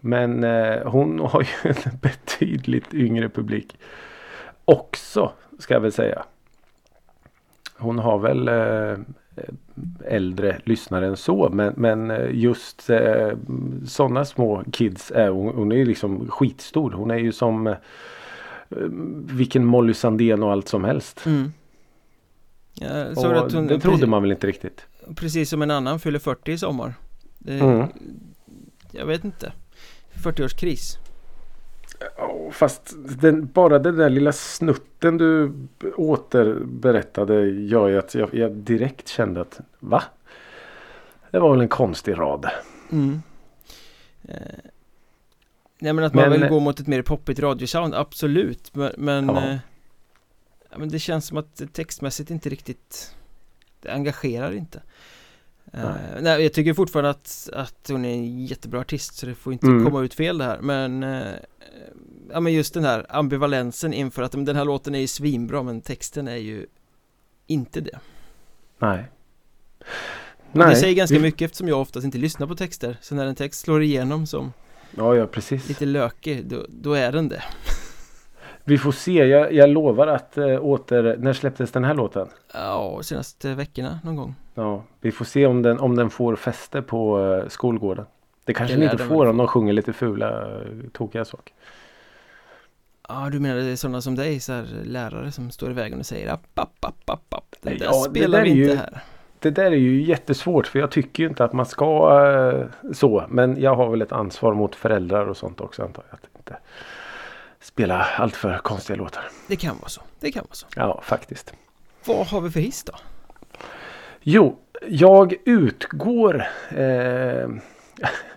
B: Men eh, hon har ju en betydligt yngre publik. Också ska jag väl säga. Hon har väl eh, äldre lyssnare än så. Men, men eh, just eh, sådana små kids är hon, hon är ju liksom skitstor. Hon är ju som eh, vilken Molly Sandén och allt som helst.
A: Mm. Jag såg att hon,
B: det trodde man väl inte riktigt.
A: Precis som en annan fyller 40 i sommar. Det,
B: Mm.
A: Jag vet inte. 40-årskris.
B: Ja, Fast den, bara den där lilla snutten du återberättade gör ju att jag, jag direkt kände att va? Det var väl en konstig rad.
A: Mm. Eh, nej men att man
B: Men-
A: vill gå mot ett mer poppigt radiosound, absolut. Men, men,
B: Ja.
A: eh, ja, men det känns som att textmässigt inte riktigt Det engagerar inte. Eh,
B: Nej.
A: nej, jag tycker fortfarande att, att hon är en jättebra artist så det får inte
B: Mm.
A: komma ut fel det här men eh, Ja men just den här ambivalensen inför att den här låten är ju svinbra men texten är ju inte det.
B: Nej.
A: Och det säger ganska
B: vi-
A: mycket eftersom jag oftast inte lyssnar på texter. Så när en text slår igenom som
B: Ja, ja precis.
A: lite lökig, då, då är den det.
B: Vi får se. Jag, jag lovar att äh, åter... När släpptes den här låten?
A: Ja, senaste veckorna någon gång.
B: Ja, vi får se om den, om den får fäste på äh, skolgården. Det kanske
A: Det
B: den inte får om de sjunger lite fula, äh, tokiga saker.
A: Ja, du menar det är sådana som dig, så här lärare som står i vägen och säger app, app, app, app, app. Det där
B: Ja, det
A: spelar
B: där
A: vi inte
B: ju-
A: här.
B: Det där är ju jättesvårt för jag tycker ju inte att man ska äh, så. Men jag har väl ett ansvar mot föräldrar och sånt också antar jag. Att inte spela allt för konstiga låtar.
A: Det kan vara så, det kan vara så.
B: Ja, faktiskt.
A: Vad har vi för hiss då?
B: Jo, jag utgår. Eh,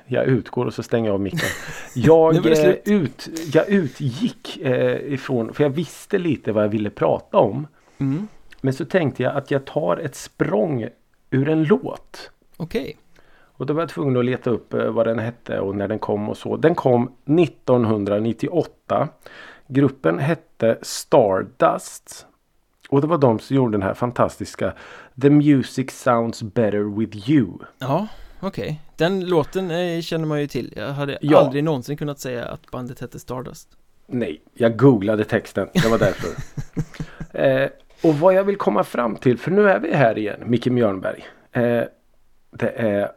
B: jag utgår och så stänger jag av micken. Jag, eh, ut, jag utgick eh, ifrån, för jag visste lite vad jag ville prata om.
A: Mm,
B: Men så tänkte jag att jag tar ett språng ur en låt.
A: okej.
B: Och då var jag tvungen att leta upp eh, vad den hette och när den kom och så. Den kom 1998. Gruppen hette Stardust. Och det var de som gjorde den här fantastiska The Music Sounds Better With You.
A: Ja, okej. Den låten eh, känner man ju till. Jag hade
B: Ja.
A: aldrig någonsin kunnat säga att bandet hette Stardust.
B: Nej, jag googlade texten. Det var därför. eh, och vad jag vill komma fram till, för nu är vi här igen, Micke Mjörnberg. Eh, det är,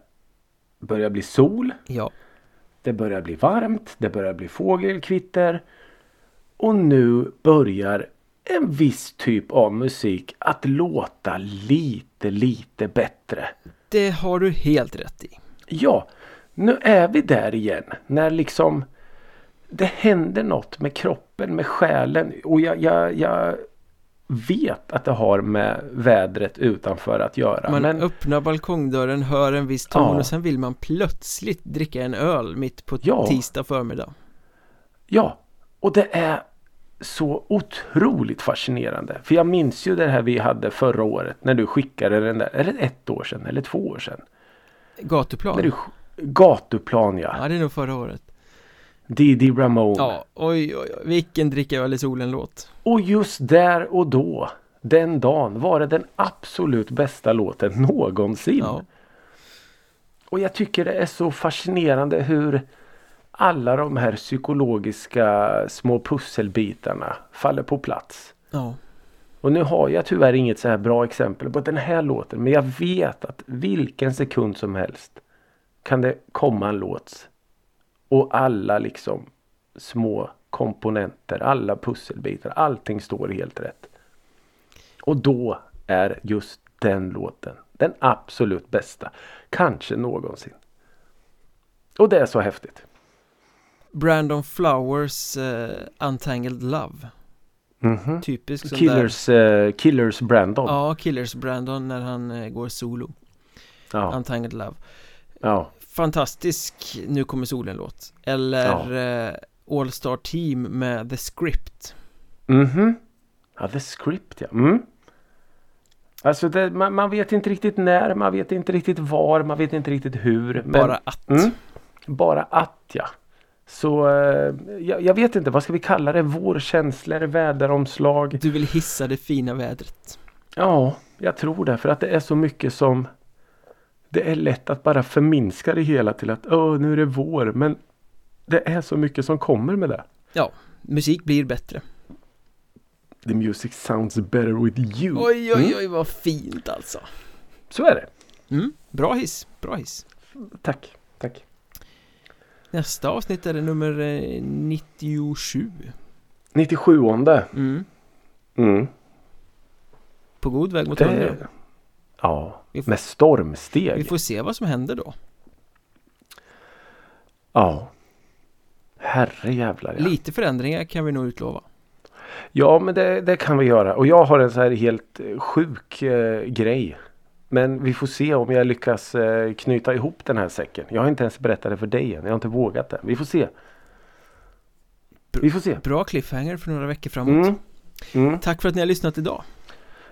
B: börjar bli sol.
A: Ja,
B: Det börjar bli varmt. Det börjar bli fågelkvitter. Och nu börjar en viss typ av musik att låta lite, lite bättre.
A: det har du helt rätt i.
B: Ja, nu är vi där igen. När liksom det händer något med kroppen, med själen. Och jag, jag, jag vet att det har med vädret utanför att göra.
A: Man
B: men
A: öppnar balkongdörren, hör en viss ton
B: Ja.
A: och sen vill man plötsligt dricka en öl mitt på
B: Ja.
A: tisdag förmiddag.
B: ja, och det är så otroligt fascinerande. För jag minns ju det här vi hade förra året. När du skickade den där. Är det ett år sedan eller två år sedan?
A: Gatuplan.
B: När du, gatuplan ja.
A: Ja, det är nog förra året.
B: Didi Ramone.
A: Ja, oj, oj, oj. Vilken dricka öl i solen-låt.
B: Och just där och då. Den dagen var det den absolut bästa låten någonsin.
A: Ja,
B: Och jag tycker det är så fascinerande hur alla de här psykologiska små pusselbitarna faller på plats.
A: ja.
B: Och nu har jag tyvärr inget så här bra exempel på den här låten. Men jag vet att vilken sekund som helst kan det komma en låt. Och alla liksom små komponenter, alla pusselbitar, allting står helt rätt. Och då är just den låten den absolut bästa. Kanske någonsin. Och det är så häftigt.
A: Brandon Flowers uh, Untangled Love.
B: Mhm.
A: Typisk sån
B: Killers, eh, Killers Brandon.
A: Ja, Killers Brandon när han eh, går solo.
B: Ja.
A: Untangled Love.
B: ja.
A: Fantastisk Nu kommer solen-låt. Eller eh, All Star Team med The Script.
B: Mhm. Ja, The Script ja. Mm. Alltså det, man, man vet inte riktigt när, man vet inte riktigt var, man vet inte riktigt hur. Men
A: Bara att.
B: Mm. bara att ja. Så eh, jag, jag vet inte, vad ska vi kalla det? Vårkänslor, väderomslag.
A: Du vill hissa det fina vädret.
B: Ja, Jag tror det för att det är så mycket som Det är lätt att bara förminska det hela till att Åh, nu är det vår men Det är så mycket som kommer med det.
A: Ja, musik blir bättre.
B: The music sounds better with you.
A: Oj, oj,
B: Mm.
A: oj, vad fint alltså.
B: Så är det.
A: Mm, bra hiss, bra hiss.
B: Tack. Tack.
A: Nästa avsnitt är det nummer eh, 97.
B: 97
A: Mm,
B: mm.
A: på god väg mot 100.
B: Det, ja,
A: Vi får-
B: med stormsteg.
A: Vi får se vad som händer då.
B: Ja. Herre jävlar ja.
A: Lite förändringar kan vi nog utlova.
B: Ja men det, det kan vi göra. Och jag har en så här helt eh, sjuk eh, grej. Men vi får se om jag lyckas eh, knyta ihop den här säcken. Jag har inte ens berättat det för dig än. Jag har inte vågat det. Vi får se. Vi får se.
A: Bra cliffhanger för några veckor framåt.
B: Mm. Mm.
A: Tack för att ni har lyssnat idag.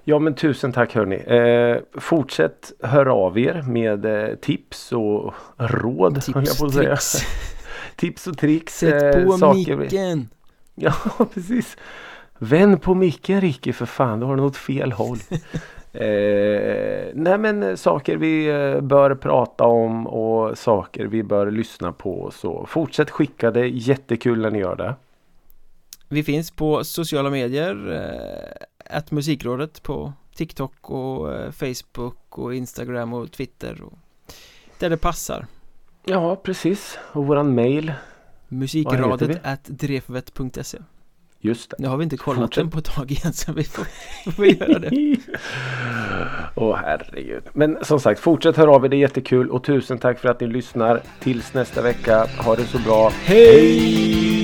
B: Ja men tusen tack hörni. Eh, fortsätt höra av er med eh, tips och råd.
A: Tips,
B: säga.
A: tricks.
B: tips och tricks.
A: Sätt
B: eh,
A: på
B: saker
A: micken.
B: Ja precis. Vänd på micken Ricky för fan. Du har den åt fel håll. eh, nej men eh, saker vi eh, bör prata om och saker vi bör lyssna på. Så fortsätt skicka det. Jättekul när ni gör det.
A: Vi finns på sociala medier. Att musikrådet på TikTok och eh, Facebook och Instagram och Twitter. Och där det passar.
B: Ja precis. Och våran mail.
A: Musikradet at drefvet.se
B: Just det.
A: Nu har vi inte kollat
B: Fortsätt.
A: den på ett tag igen så vi får, får göra det.
B: Åh herregud. Men som sagt fortsätt höra av er. Det är jättekul. Och tusen tack för att ni lyssnar. Tills nästa vecka. Ha det så bra.
A: Hej!